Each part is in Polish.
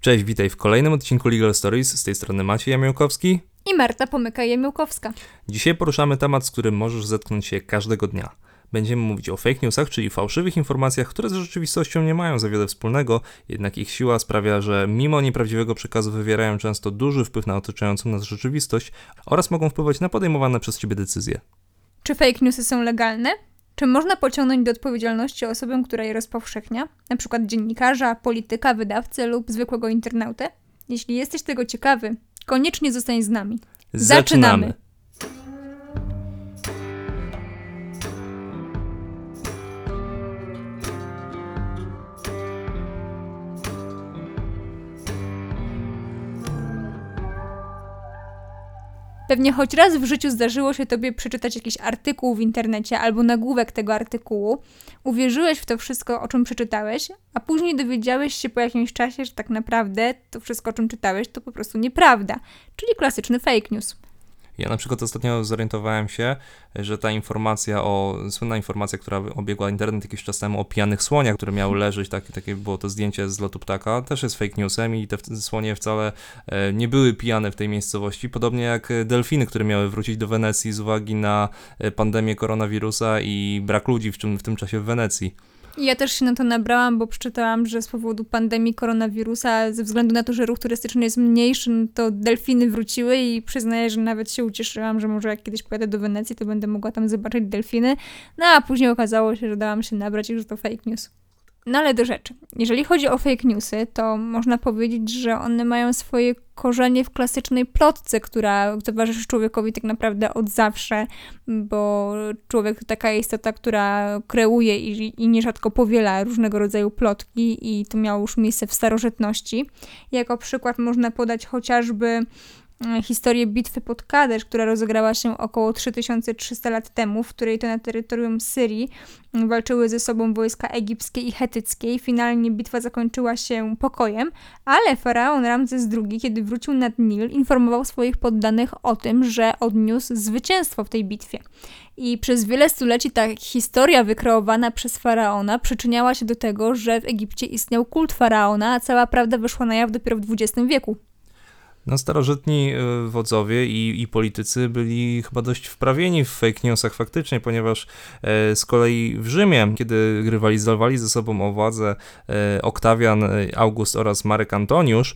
Cześć, witaj w kolejnym odcinku Legal Stories. Z tej strony Maciej Jamiełkowski. I Marta Pomyka-Jemiołkowska. Dzisiaj poruszamy temat, z którym możesz zetknąć się każdego dnia. Będziemy mówić o fake newsach, czyli fałszywych informacjach, które z rzeczywistością nie mają za wiele wspólnego, jednak ich siła sprawia, że mimo nieprawdziwego przekazu wywierają często duży wpływ na otaczającą nas rzeczywistość oraz mogą wpływać na podejmowane przez ciebie decyzje. Czy fake newsy są legalne? Czy można pociągnąć do odpowiedzialności osobę, która je rozpowszechnia, na przykład dziennikarza, polityka, wydawcę lub zwykłego internautę? Jeśli jesteś tego ciekawy, koniecznie zostań z nami. Zaczynamy. Pewnie choć raz w życiu zdarzyło się tobie przeczytać jakiś artykuł w internecie albo nagłówek tego artykułu, uwierzyłeś w to wszystko, o czym przeczytałeś, a później dowiedziałeś się po jakimś czasie, że tak naprawdę to wszystko, o czym czytałeś, to po prostu nieprawda, czyli klasyczny fake news. Ja na przykład ostatnio zorientowałem się, że ta informacja o, słynna informacja, która obiegła internet jakiś czas temu o pijanych słoniach, które miały leżeć, takie, takie było to zdjęcie z lotu ptaka, też jest fake newsem i te słonie wcale e, nie były pijane w tej miejscowości, podobnie jak delfiny, które miały wrócić do Wenecji z uwagi na e, pandemię koronawirusa i brak ludzi w, czym, w tym czasie w Wenecji. Ja też się na to nabrałam, bo przeczytałam, że z powodu pandemii koronawirusa, ze względu na to, że ruch turystyczny jest mniejszy, no to delfiny wróciły i przyznaję, że nawet się ucieszyłam, że może jak kiedyś pojadę do Wenecji, to będę mogła tam zobaczyć delfiny. No a później okazało się, że dałam się nabrać i że to fake news. No ale do rzeczy. Jeżeli chodzi o fake newsy, to można powiedzieć, że one mają swoje korzenie w klasycznej plotce, która towarzyszy człowiekowi tak naprawdę od zawsze, bo człowiek to taka istota, która kreuje i, i nierzadko powiela różnego rodzaju plotki i to miało już miejsce w starożytności. Jako przykład można podać chociażby historię bitwy pod Kadesz, która rozegrała się około 3300 lat temu, w której to na terytorium Syrii walczyły ze sobą wojska egipskie i hetyckie. Finalnie bitwa zakończyła się pokojem, ale faraon Ramzes II, kiedy wrócił nad Nil, informował swoich poddanych o tym, że odniósł zwycięstwo w tej bitwie. I przez wiele stuleci ta historia wykreowana przez faraona przyczyniała się do tego, że w Egipcie istniał kult faraona, a cała prawda wyszła na jaw dopiero w XX wieku. No, starożytni e, wodzowie i, i politycy byli chyba dość wprawieni w fake newsach faktycznie, ponieważ e, z kolei w Rzymie, kiedy rywalizowali ze sobą o władzę e, Oktawian, August oraz Marek Antoniusz,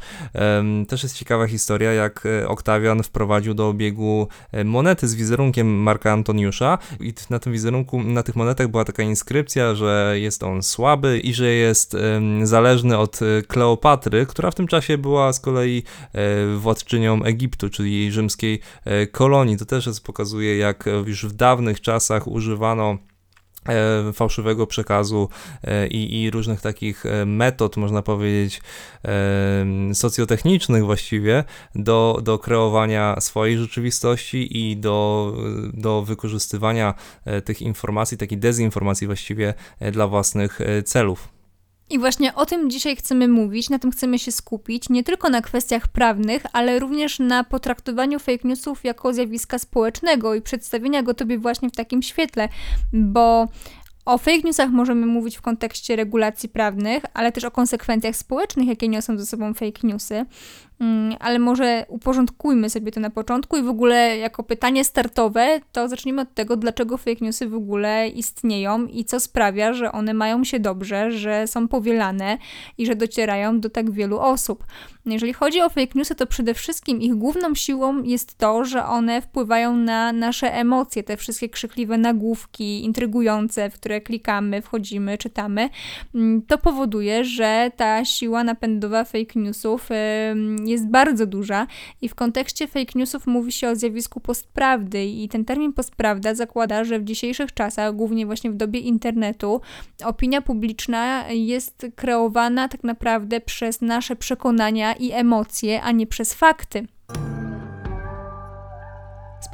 też jest ciekawa historia, jak Oktawian wprowadził do obiegu monety z wizerunkiem Marka Antoniusza i na tym wizerunku, na tych monetach była taka inskrypcja, że jest on słaby i że jest zależny od Kleopatry, która w tym czasie była z kolei władczynią Egiptu, czyli jej rzymskiej e, kolonii. To też jest, pokazuje, jak już w dawnych czasach używano e, fałszywego przekazu e, i, i, różnych takich metod, można powiedzieć, socjotechnicznych właściwie do, do kreowania swojej rzeczywistości i do, do wykorzystywania tych informacji, takiej dezinformacji właściwie dla własnych celów. I właśnie o tym dzisiaj chcemy mówić, na tym chcemy się skupić, nie tylko na kwestiach prawnych, ale również na potraktowaniu fake newsów jako zjawiska społecznego i przedstawienia go tobie właśnie w takim świetle, bo o fake newsach możemy mówić w kontekście regulacji prawnych, ale też o konsekwencjach społecznych, jakie niosą ze sobą fake newsy. Mm, ale może uporządkujmy sobie to na początku i w ogóle jako pytanie startowe, to zacznijmy od tego, dlaczego fake newsy w ogóle istnieją i co sprawia, że one mają się dobrze, że są powielane i że docierają do tak wielu osób. Jeżeli chodzi o fake newsy, to przede wszystkim ich główną siłą jest to, że one wpływają na nasze emocje, te wszystkie krzykliwe nagłówki, intrygujące, w które klikamy, wchodzimy, czytamy. Mm, to powoduje, że ta siła napędowa fake newsów jest bardzo duża i w kontekście fake newsów mówi się o zjawisku postprawdy i ten termin postprawda zakłada, że w dzisiejszych czasach, głównie właśnie w dobie internetu, opinia publiczna jest kreowana tak naprawdę przez nasze przekonania i emocje, a nie przez fakty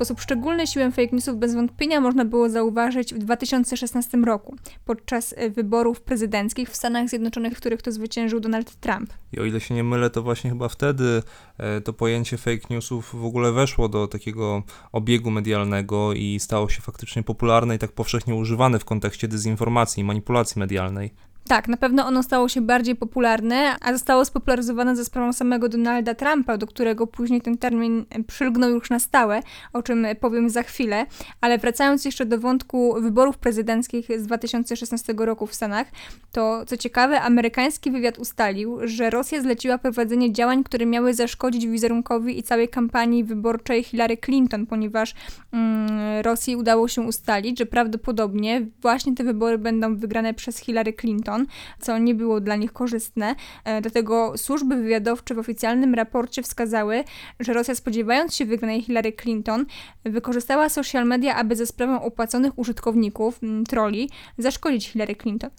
sposób szczególny siłę fake newsów bez wątpienia można było zauważyć w 2016 roku, podczas e, wyborów prezydenckich w Stanach Zjednoczonych, w których to zwyciężył Donald Trump. I o ile się nie mylę, to właśnie chyba wtedy e, to pojęcie fake newsów w ogóle weszło do takiego obiegu medialnego i stało się faktycznie popularne i tak powszechnie używane w kontekście dezinformacji i manipulacji medialnej. Tak, na pewno ono stało się bardziej popularne, a zostało spopularyzowane ze sprawą samego Donalda Trumpa, do którego później ten termin przylgnął już na stałe, o czym powiem za chwilę. Ale wracając jeszcze do wątku wyborów prezydenckich z 2016 roku w Stanach, to co ciekawe, amerykański wywiad ustalił, że Rosja zleciła prowadzenie działań, które miały zaszkodzić wizerunkowi i całej kampanii wyborczej Hillary Clinton, ponieważ mm, Rosji udało się ustalić, że prawdopodobnie właśnie te wybory będą wygrane przez Hillary Clinton, co nie było dla nich korzystne. E, dlatego służby wywiadowcze w oficjalnym raporcie wskazały, że Rosja spodziewając się wygranej Hillary Clinton, wykorzystała social media, aby ze sprawą opłaconych użytkowników, mm, troli, zaszkodzić Hillary Clinton.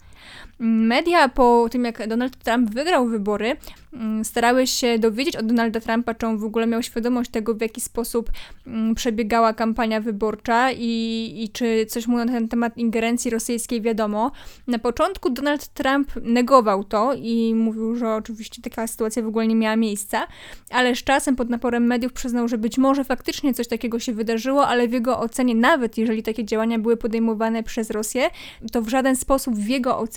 Media po tym, jak Donald Trump wygrał wybory, mm, starały się dowiedzieć od Donalda Trumpa, czy on w ogóle miał świadomość tego, w jaki sposób mm, przebiegała kampania wyborcza i, i czy coś mu na ten temat ingerencji rosyjskiej wiadomo. Na początku Donald Trump negował to i mówił, że oczywiście taka sytuacja w ogóle nie miała miejsca, ale z czasem pod naporem mediów przyznał, że być może faktycznie coś takiego się wydarzyło, ale w jego ocenie, nawet jeżeli takie działania były podejmowane przez Rosję, to w żaden sposób w jego ocenie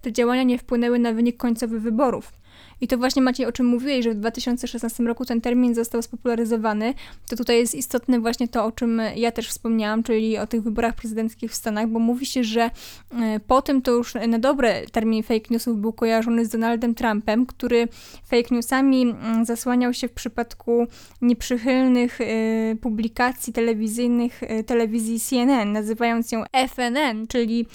te działania nie wpłynęły na wynik końcowy wyborów. I to właśnie Maciej, o czym mówiłeś, że w 2016 roku ten termin został spopularyzowany, to tutaj jest istotne właśnie to, o czym ja też wspomniałam, czyli o tych wyborach prezydenckich w Stanach, bo mówi się, że e, po tym to już na dobre termin fake newsów był kojarzony z Donaldem Trumpem, który fake newsami zasłaniał się w przypadku nieprzychylnych e, publikacji telewizyjnych e, telewizji CNN, nazywając ją FNN, czyli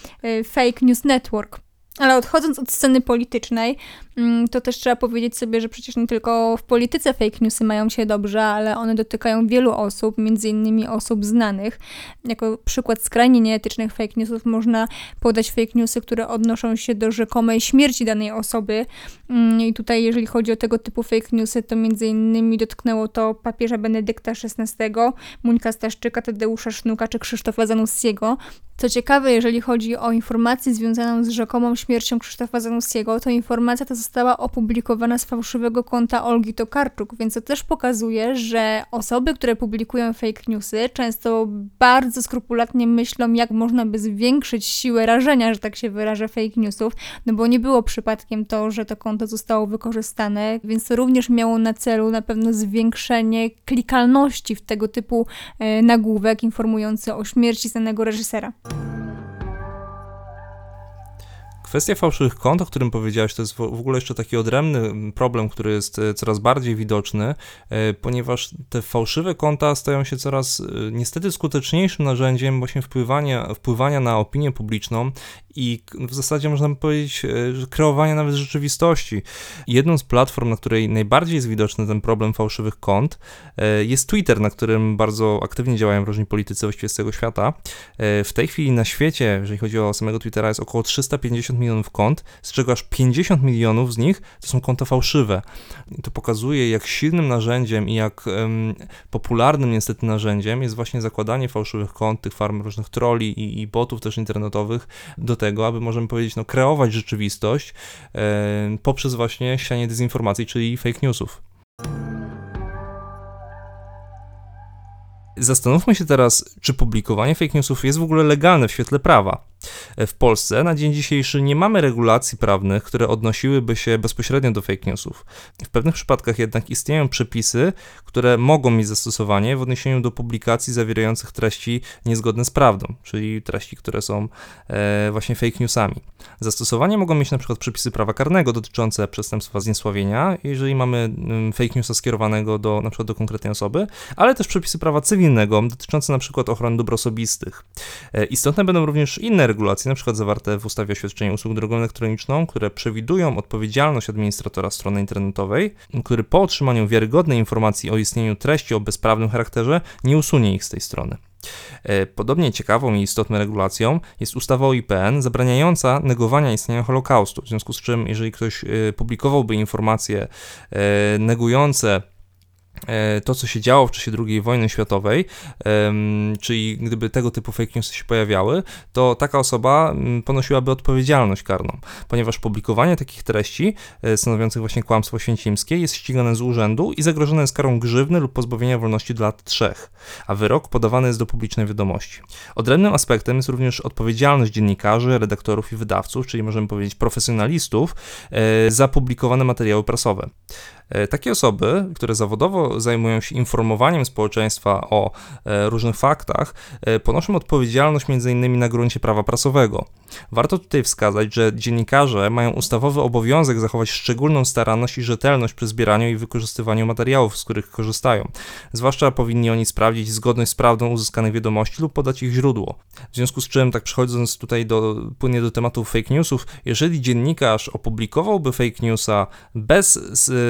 Fake News Network. Ale odchodząc od sceny politycznej, mm, to też trzeba powiedzieć sobie, że przecież nie tylko w polityce fake newsy mają się dobrze, ale one dotykają wielu osób, między innymi osób znanych. Jako przykład skrajnie nieetycznych fake newsów można podać fake newsy, które odnoszą się do rzekomej śmierci danej osoby. Mm, I tutaj, jeżeli chodzi o tego typu fake newsy, to między innymi dotknęło to papieża Benedykta XVI, Muńka Staszczyka, Tadeusza Sznuka czy Krzysztofa Zanussiego. Co ciekawe, jeżeli chodzi o informację związaną z rzekomą śmiercią Krzysztofa Zanussiego, to informacja ta została opublikowana z fałszywego konta Olgi Tokarczuk, więc to też pokazuje, że osoby, które publikują fake newsy, często bardzo skrupulatnie myślą, jak można by zwiększyć siłę rażenia, że tak się wyrażę, fake newsów, no bo nie było przypadkiem to, że to konto zostało wykorzystane, więc to również miało na celu na pewno zwiększenie klikalności w tego typu e, nagłówek informujący o śmierci znanego reżysera. Kwestia fałszywych kont, o którym powiedziałeś, to jest w ogóle jeszcze taki odrębny problem, który jest e, coraz bardziej widoczny, e, ponieważ te fałszywe konta stają się coraz e, niestety skuteczniejszym narzędziem właśnie wpływania, wpływania na opinię publiczną i w zasadzie można powiedzieć, że kreowania nawet rzeczywistości. Jedną z platform, na której najbardziej jest widoczny ten problem fałszywych kont, jest Twitter, na którym bardzo aktywnie działają różni politycy właściwie z całego świata. W tej chwili na świecie, jeżeli chodzi o samego Twittera, jest około 350 milionów kont, z czego aż 50 milionów z nich to są konta fałszywe. I to pokazuje, jak silnym narzędziem i jak um, popularnym niestety narzędziem jest właśnie zakładanie fałszywych kont, tych farm różnych troli i, i botów też internetowych do tego, aby możemy powiedzieć, no, kreować rzeczywistość um, poprzez właśnie sianie dezinformacji, czyli fake newsów. Zastanówmy się teraz, czy publikowanie fake newsów jest w ogóle legalne w świetle prawa. W Polsce na dzień dzisiejszy nie mamy regulacji prawnych, które odnosiłyby się bezpośrednio do fake newsów. W pewnych przypadkach jednak istnieją przepisy, które mogą mieć zastosowanie w odniesieniu do publikacji zawierających treści niezgodne z prawdą, czyli treści, które są e, właśnie fake newsami. Zastosowanie mogą mieć przykład przepisy prawa karnego dotyczące przestępstwa zniesławienia, jeżeli mamy mm, fake newsa skierowanego do, przykład do konkretnej osoby, ale też przepisy prawa cywilnego dotyczące przykład ochrony dóbr osobistych. E, istotne będą również inne regulacje, na przykład zawarte w ustawie o świadczeniu usług drogą elektroniczną, które przewidują odpowiedzialność administratora strony internetowej, który po otrzymaniu wiarygodnej informacji o istnieniu treści o bezprawnym charakterze nie usunie ich z tej strony. E, podobnie ciekawą i istotną regulacją jest ustawa o IPN zabraniająca negowania istnienia Holokaustu, w związku z czym jeżeli ktoś e, publikowałby informacje e, negujące to, co się działo w czasie II wojny światowej, czyli gdyby tego typu fake newsy się pojawiały, to taka osoba mm, ponosiłaby odpowiedzialność karną, ponieważ publikowanie takich treści e, stanowiących właśnie kłamstwo święcimskie jest ścigane z urzędu i zagrożone jest karą grzywny lub pozbawienia wolności do lat trzech, a wyrok podawany jest do publicznej wiadomości. Odrębnym aspektem jest również odpowiedzialność dziennikarzy, redaktorów i wydawców, czyli możemy powiedzieć profesjonalistów, e, za publikowane materiały prasowe. E, takie osoby, które zawodowo zajmują się informowaniem społeczeństwa o e, różnych faktach, e, ponoszą odpowiedzialność m.in. na gruncie prawa prasowego. Warto tutaj wskazać, że dziennikarze mają ustawowy obowiązek zachować szczególną staranność i rzetelność przy zbieraniu i wykorzystywaniu materiałów, z których korzystają. Zwłaszcza powinni oni sprawdzić zgodność z prawdą uzyskanych wiadomości lub podać ich źródło. W związku z czym, tak przechodząc tutaj do, płynnie do tematu fake newsów, jeżeli dziennikarz opublikowałby fake newsa bez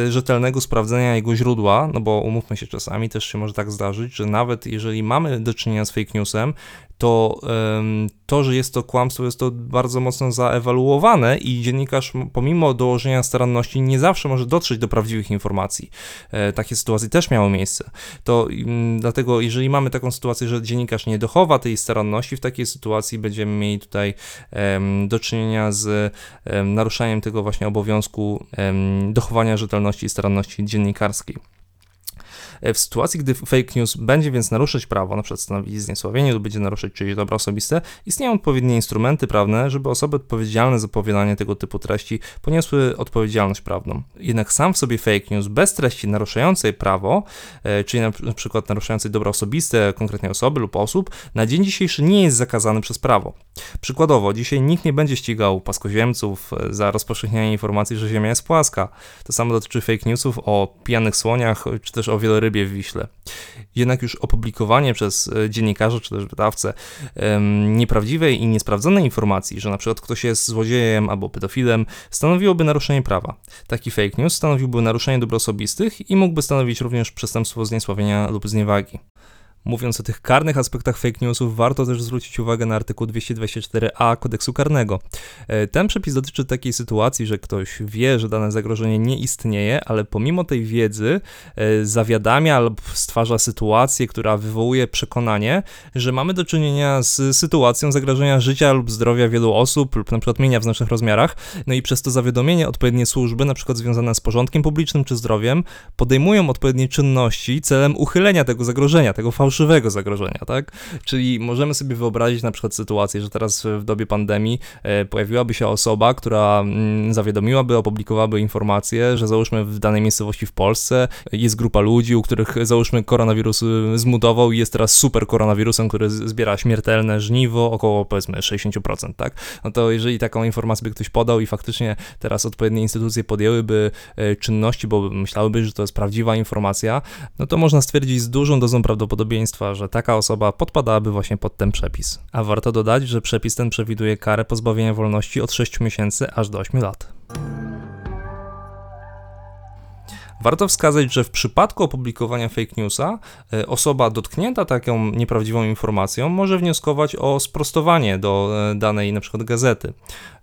rzetelności, rzetelnego sprawdzenia jego źródła, no bo umówmy się, czasami też się może tak zdarzyć, że nawet jeżeli mamy do czynienia z fake newsem, to to, że jest to kłamstwo, jest to bardzo mocno zaewaluowane i dziennikarz, pomimo dołożenia staranności, nie zawsze może dotrzeć do prawdziwych informacji. E, takie sytuacje też miały miejsce. To dlatego, jeżeli mamy taką sytuację, że dziennikarz nie dochowa tej staranności, w takiej sytuacji będziemy mieli tutaj do czynienia z naruszaniem tego właśnie obowiązku dochowania rzetelności i staranności dziennikarskiej. W sytuacji, gdy fake news będzie więc naruszać prawo, na przykład stanowić zniesławienie lub będzie naruszać czyjeś dobro osobiste, istnieją odpowiednie instrumenty prawne, żeby osoby odpowiedzialne za powielanie tego typu treści poniosły odpowiedzialność prawną. Jednak sam w sobie fake news bez treści naruszającej prawo, e, czyli na przykład naruszającej dobro osobiste konkretnej osoby lub osób, na dzień dzisiejszy nie jest zakazany przez prawo. Przykładowo, dzisiaj nikt nie będzie ścigał paskoziemców e, za rozpowszechnianie informacji, że Ziemia jest płaska. To samo dotyczy fake newsów o pijanych słoniach, czy też o wielorybach rybie w Wiśle. Jednak już opublikowanie przez e, dziennikarza czy też wydawcę nieprawdziwej i niesprawdzonej informacji, że na przykład ktoś jest złodziejem albo pedofilem, stanowiłoby naruszenie prawa. Taki fake news stanowiłby naruszenie dóbr osobistych i mógłby stanowić również przestępstwo zniesławienia lub zniewagi. Mówiąc o tych karnych aspektach fake newsów, warto też zwrócić uwagę na artykuł 224a kodeksu karnego. E, ten przepis dotyczy takiej sytuacji, że ktoś wie, że dane zagrożenie nie istnieje, ale pomimo tej wiedzy e, zawiadamia lub stwarza sytuację, która wywołuje przekonanie, że mamy do czynienia z sytuacją zagrożenia życia lub zdrowia wielu osób, lub na przykład mienia w znacznych rozmiarach. No i przez to zawiadomienie odpowiednie służby, na przykład związane z porządkiem publicznym czy zdrowiem, podejmują odpowiednie czynności celem uchylenia tego zagrożenia, tego fałszywego fałszywego zagrożenia, tak? Czyli możemy sobie wyobrazić na przykład sytuację, że teraz w dobie pandemii e, pojawiłaby się osoba, która mm, zawiadomiłaby, opublikowałaby informację, że załóżmy w danej miejscowości w Polsce jest grupa ludzi, u których załóżmy koronawirus y, zmutował i jest teraz super koronawirusem, który zbiera śmiertelne żniwo, około powiedzmy 60%, tak? No to jeżeli taką informację by ktoś podał i faktycznie teraz odpowiednie instytucje podjęłyby e, czynności, bo myślałyby, że to jest prawdziwa informacja, no to można stwierdzić z dużą dozą prawdopodobieństwa, że taka osoba podpadałaby właśnie pod ten przepis. A warto dodać, że przepis ten przewiduje karę pozbawienia wolności od 6 miesięcy aż do 8 lat. Warto wskazać, że w przypadku opublikowania fake newsa e, osoba dotknięta taką nieprawdziwą informacją może wnioskować o sprostowanie do e, danej np. gazety.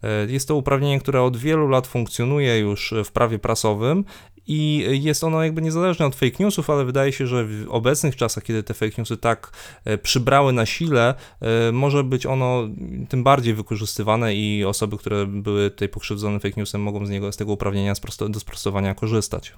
E, jest to uprawnienie, które od wielu lat funkcjonuje już w prawie prasowym i jest ono jakby niezależne od fake newsów, ale wydaje się, że w obecnych czasach, kiedy te fake newsy tak e, przybrały na sile, e, może być ono tym bardziej wykorzystywane i osoby, które były tutaj pokrzywdzone fake newsem mogą z niego, z tego uprawnienia do sprostowania korzystać.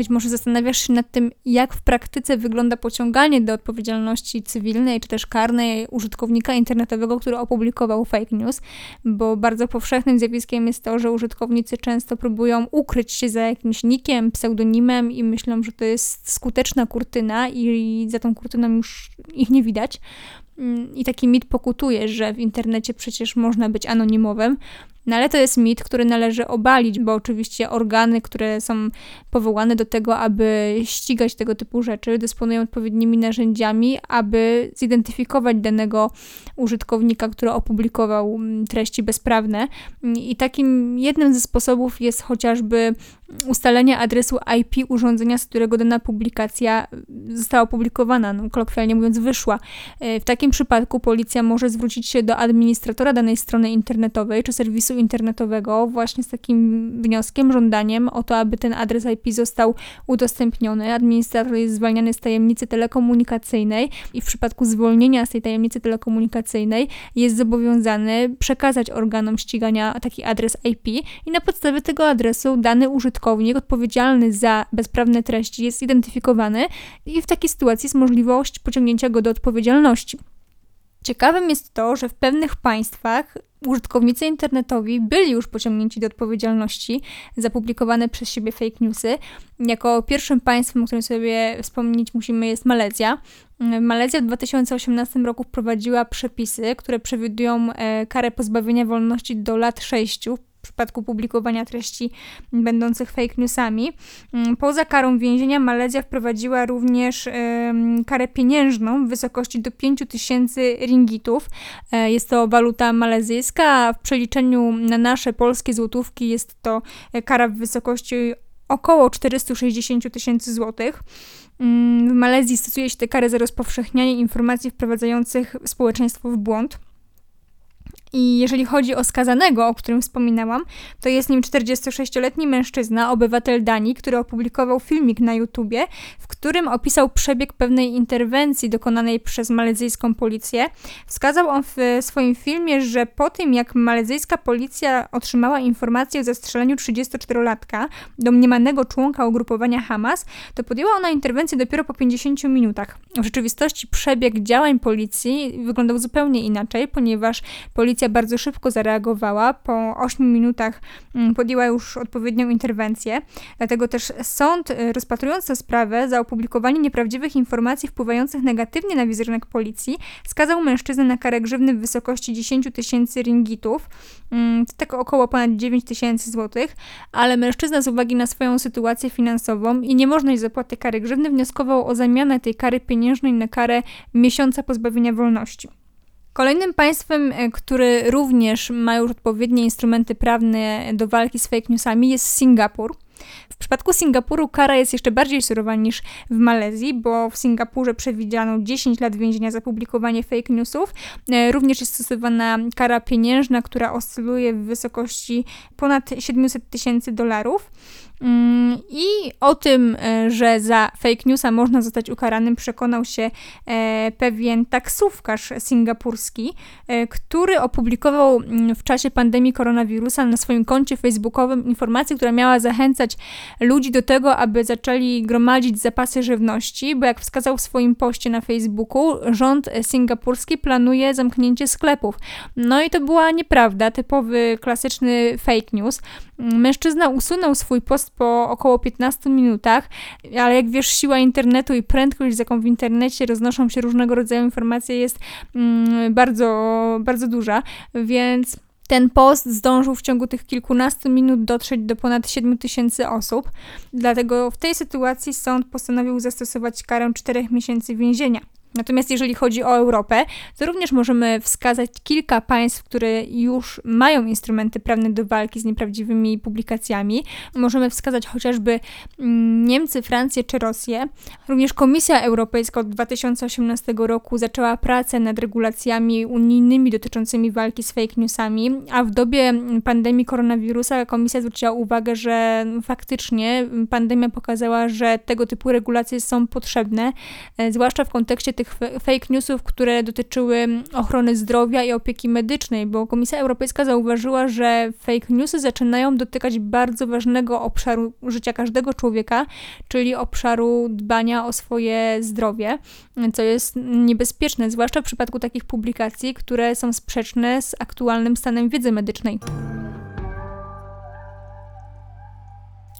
Być może zastanawiasz się nad tym, jak w praktyce wygląda pociąganie do odpowiedzialności cywilnej czy też karnej użytkownika internetowego, który opublikował fake news, bo bardzo powszechnym zjawiskiem jest to, że użytkownicy często próbują ukryć się za jakimś nikiem, pseudonimem i myślą, że to jest skuteczna kurtyna i za tą kurtyną już ich nie widać. Mm, I taki mit pokutuje, że w internecie przecież można być anonimowym, no ale to jest mit, który należy obalić, bo oczywiście organy, które są powołane do tego, aby ścigać tego typu rzeczy, dysponują odpowiednimi narzędziami, aby zidentyfikować danego użytkownika, który opublikował mm, treści bezprawne. I takim jednym ze sposobów jest chociażby ustalenie adresu IP urządzenia, z którego dana publikacja została opublikowana, no, kolokwialnie mówiąc, wyszła. W takim przypadku policja może zwrócić się do administratora danej strony internetowej czy serwisu adresu internetowego właśnie z takim wnioskiem, żądaniem o to, aby ten adres IP został udostępniony. Administrator jest zwalniany z tajemnicy telekomunikacyjnej i w przypadku zwolnienia z tej tajemnicy telekomunikacyjnej jest zobowiązany przekazać organom ścigania taki adres IP i na podstawie tego adresu dany użytkownik odpowiedzialny za bezprawne treści jest identyfikowany i w takiej sytuacji jest możliwość pociągnięcia go do odpowiedzialności. Ciekawym jest to, że w pewnych państwach użytkownicy internetowi byli już pociągnięci do odpowiedzialności za publikowane przez siebie fake newsy. Jako pierwszym państwem, o którym sobie wspomnieć musimy, jest Malezja. Malezja w 2018 roku wprowadziła przepisy, które przewidują e, karę pozbawienia wolności do lat 6 w przypadku publikowania treści będących fake newsami. Mm, poza karą więzienia Malezja wprowadziła również karę pieniężną w wysokości do 5000 ringitów. E, jest to waluta malezyjska, a w przeliczeniu na nasze polskie złotówki jest to e, kara w wysokości około 460 tysięcy złotych. Mm, w Malezji stosuje się te kary za rozpowszechnianie informacji wprowadzających społeczeństwo w błąd. I jeżeli chodzi o skazanego, o którym wspominałam, to jest nim 46-letni mężczyzna, obywatel Danii, który opublikował filmik na YouTubie, w którym opisał przebieg pewnej interwencji dokonanej przez malezyjską policję. Wskazał on w swoim filmie, że po tym jak malezyjska policja otrzymała informację o zastrzeleniu 34-latka, domniemanego członka ugrupowania Hamas, to podjęła ona interwencję dopiero po 50 minutach. W rzeczywistości przebieg działań policji wyglądał zupełnie inaczej, ponieważ policja Policja bardzo szybko zareagowała. Po 8 minutach mm, podjęła już odpowiednią interwencję. Dlatego też sąd, y, rozpatrując tę sprawę za opublikowanie nieprawdziwych informacji wpływających negatywnie na wizerunek policji, skazał mężczyznę na karę grzywny w wysokości 10 tysięcy ringitów, mm, to tak około ponad 9 tysięcy złotych, ale mężczyzna z uwagi na swoją sytuację finansową i niemożność zapłaty kary grzywny wnioskował o zamianę tej kary pieniężnej na karę miesiąca pozbawienia wolności. Kolejnym państwem, e, który również ma już odpowiednie instrumenty prawne do walki z fake newsami jest Singapur. W przypadku Singapuru kara jest jeszcze bardziej surowa niż w Malezji, bo w Singapurze przewidziano 10 lat więzienia za publikowanie fake newsów. E, również jest stosowana kara pieniężna, która oscyluje w wysokości ponad 700 tysięcy dolarów. Mm, I o tym, e, że za fake newsa można zostać ukaranym, przekonał się e, pewien taksówkarz singapurski, e, który opublikował mm, w czasie pandemii koronawirusa na swoim koncie facebookowym informację, która miała zachęcać ludzi do tego, aby zaczęli gromadzić zapasy żywności, bo jak wskazał w swoim poście na Facebooku, rząd singapurski planuje zamknięcie sklepów. No i to była nieprawda, typowy klasyczny fake news. Mężczyzna usunął swój post po około 15 minutach, ale jak wiesz, siła internetu i prędkość, z jaką w internecie roznoszą się różnego rodzaju informacje, jest mm, bardzo, bardzo duża, więc ten post zdążył w ciągu tych kilkunastu minut dotrzeć do ponad 7 tysięcy osób. Dlatego w tej sytuacji sąd postanowił zastosować karę 4 miesięcy więzienia. Natomiast jeżeli chodzi o Europę, to również możemy wskazać kilka państw, które już mają instrumenty prawne do walki z nieprawdziwymi publikacjami. Możemy wskazać chociażby mm, Niemcy, Francję czy Rosję. Również Komisja Europejska od 2018 roku zaczęła pracę nad regulacjami unijnymi dotyczącymi walki z fake newsami, a w dobie pandemii koronawirusa Komisja zwróciła uwagę, że faktycznie pandemia pokazała, że tego typu regulacje są potrzebne, e, zwłaszcza w kontekście tych fake newsów, które dotyczyły ochrony zdrowia i opieki medycznej, bo Komisja Europejska zauważyła, że fake newsy zaczynają dotykać bardzo ważnego obszaru życia każdego człowieka, czyli obszaru dbania o swoje zdrowie, co jest niebezpieczne, zwłaszcza w przypadku takich publikacji, które są sprzeczne z aktualnym stanem wiedzy medycznej.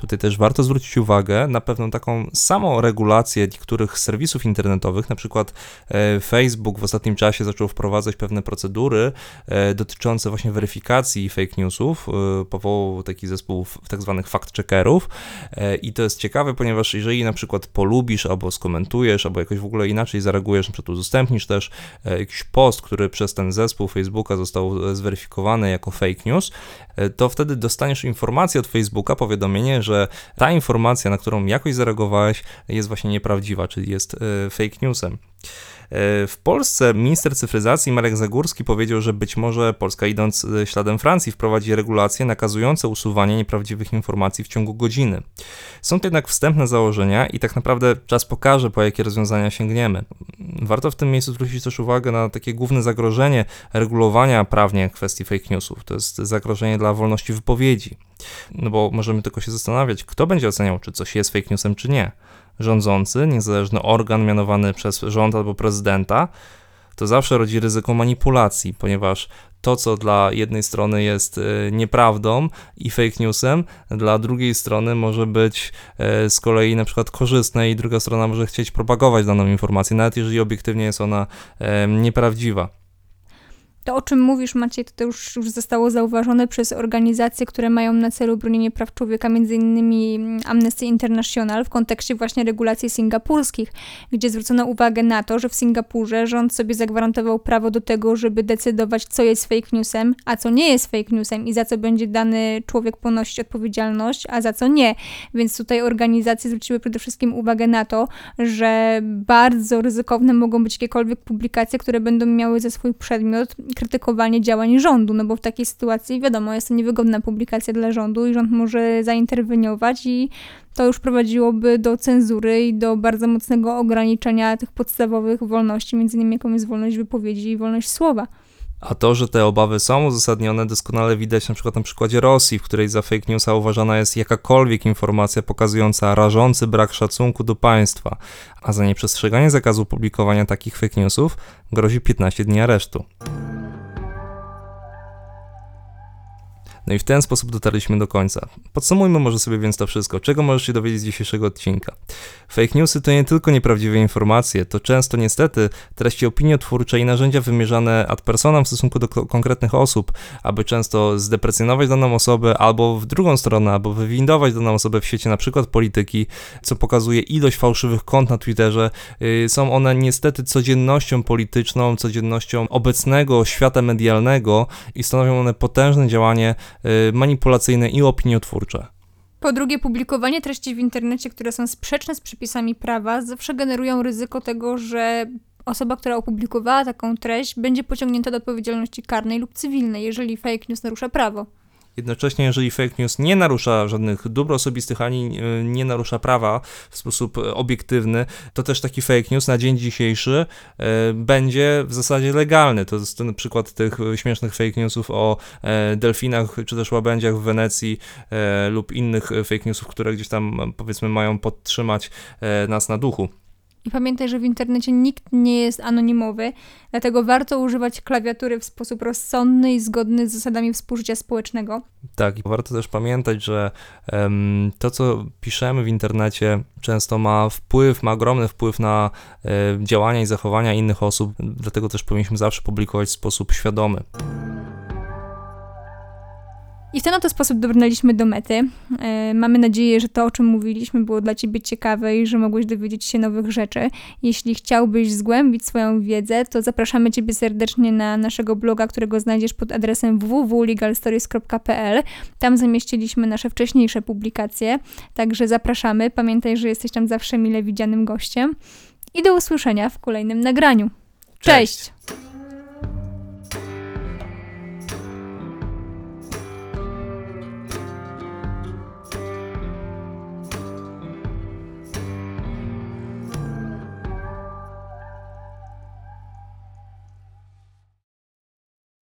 Tutaj też warto zwrócić uwagę na pewną taką samą regulację niektórych serwisów internetowych, na przykład e, Facebook w ostatnim czasie zaczął wprowadzać pewne procedury e, dotyczące właśnie weryfikacji fake newsów, e, powołał taki zespół tak zwanych fact-checkerów i to jest ciekawe, ponieważ jeżeli na przykład polubisz albo skomentujesz, albo jakoś w ogóle inaczej zareagujesz, na przykład udostępnisz też jakiś post, który przez ten zespół Facebooka został zweryfikowany jako fake news, to wtedy dostaniesz informację od Facebooka, powiadomienie, że że ta informacja, na którą jakoś zareagowałeś, jest właśnie nieprawdziwa, czyli jest e, fake newsem. w Polsce minister cyfryzacji Marek Zagórski powiedział, że być może Polska idąc śladem Francji wprowadzi regulacje nakazujące usuwanie nieprawdziwych informacji w ciągu godziny. Są to jednak wstępne założenia i tak naprawdę czas pokaże, po jakie rozwiązania sięgniemy. Warto w tym miejscu zwrócić też uwagę na takie główne zagrożenie regulowania prawnie kwestii fake newsów. To jest zagrożenie dla wolności wypowiedzi. No bo możemy tylko się zastanawiać, kto będzie oceniał, czy coś jest fake newsem, czy nie. Rządzący, niezależny organ mianowany przez rząd albo prezydenta, to zawsze rodzi ryzyko manipulacji, ponieważ to, co dla jednej strony jest e, nieprawdą i fake newsem, dla drugiej strony może być e, z kolei na przykład korzystne i druga strona może chcieć propagować daną informację, nawet jeżeli obiektywnie jest ona e, nieprawdziwa. To, o czym mówisz, Maciej, to, już, już zostało zauważone przez organizacje, które mają na celu bronienie praw człowieka, innymi mm, Amnesty International w kontekście właśnie regulacji singapurskich, gdzie zwrócono uwagę na to, że w Singapurze rząd sobie zagwarantował prawo do tego, żeby decydować, co jest fake newsem, a co nie jest fake newsem i za co będzie dany człowiek ponosić odpowiedzialność, a za co nie. Więc tutaj organizacje zwróciły przede wszystkim uwagę na to, że bardzo ryzykowne mogą być jakiekolwiek publikacje, które będą miały za swój przedmiot krytykowanie działań rządu, no bo w takiej sytuacji wiadomo, jest to niewygodna publikacja dla rządu i rząd może zainterweniować i to już prowadziłoby do cenzury i do bardzo mocnego ograniczenia tych podstawowych wolności, między innymi jaką jest wolność wypowiedzi i wolność słowa. A to, że te obawy są uzasadnione, doskonale widać na przykład na przykładzie Rosji, w której za fake newsa uważana jest jakakolwiek informacja pokazująca rażący brak szacunku do państwa, a za nieprzestrzeganie zakazu publikowania takich fake newsów grozi 15 dni aresztu. No i w ten sposób dotarliśmy do końca. Podsumujmy może sobie więc to wszystko. Czego możesz się dowiedzieć z dzisiejszego odcinka? Fake newsy to nie tylko nieprawdziwe informacje, to często niestety treści opiniotwórcze i narzędzia wymierzane ad personam w stosunku do konkretnych osób, aby często zdeprecjonować daną osobę albo w drugą stronę, albo wywindować daną osobę w świecie na przykład polityki, co pokazuje ilość fałszywych kont na Twitterze. Y, są one niestety codziennością polityczną, codziennością obecnego świata medialnego i stanowią one potężne działanie manipulacyjne i opiniotwórcze. Po drugie, publikowanie treści w internecie, które są sprzeczne z przepisami prawa, zawsze generują ryzyko tego, że osoba, która opublikowała taką treść, będzie pociągnięta do odpowiedzialności karnej lub cywilnej, jeżeli fake news narusza prawo. Jednocześnie, jeżeli fake news nie narusza żadnych dóbr osobistych ani e, nie narusza prawa w sposób e, obiektywny, to też taki fake news na dzień dzisiejszy e, będzie w zasadzie legalny. To jest ten przykład tych śmiesznych fake newsów o delfinach czy też łabędziach w Wenecji lub innych fake newsów, które gdzieś tam powiedzmy mają podtrzymać nas na duchu. I pamiętaj, że w internecie nikt nie jest anonimowy, dlatego warto używać klawiatury w sposób rozsądny i zgodny z zasadami współżycia społecznego. Tak, i warto też pamiętać, że um, to, co piszemy w internecie, często ma wpływ, ma ogromny wpływ na um, działania i zachowania innych osób, dlatego też powinniśmy zawsze publikować w sposób świadomy. I w ten oto sposób dobrnęliśmy do mety. E, mamy nadzieję, że to, o czym mówiliśmy, było dla Ciebie ciekawe i że mogłeś dowiedzieć się nowych rzeczy. Jeśli chciałbyś zgłębić swoją wiedzę, to zapraszamy Ciebie serdecznie na naszego bloga, którego znajdziesz pod adresem www.legalstories.pl. Tam zamieściliśmy nasze wcześniejsze publikacje, także zapraszamy. Pamiętaj, że jesteś tam zawsze mile widzianym gościem. I do usłyszenia w kolejnym nagraniu. Cześć. Cześć.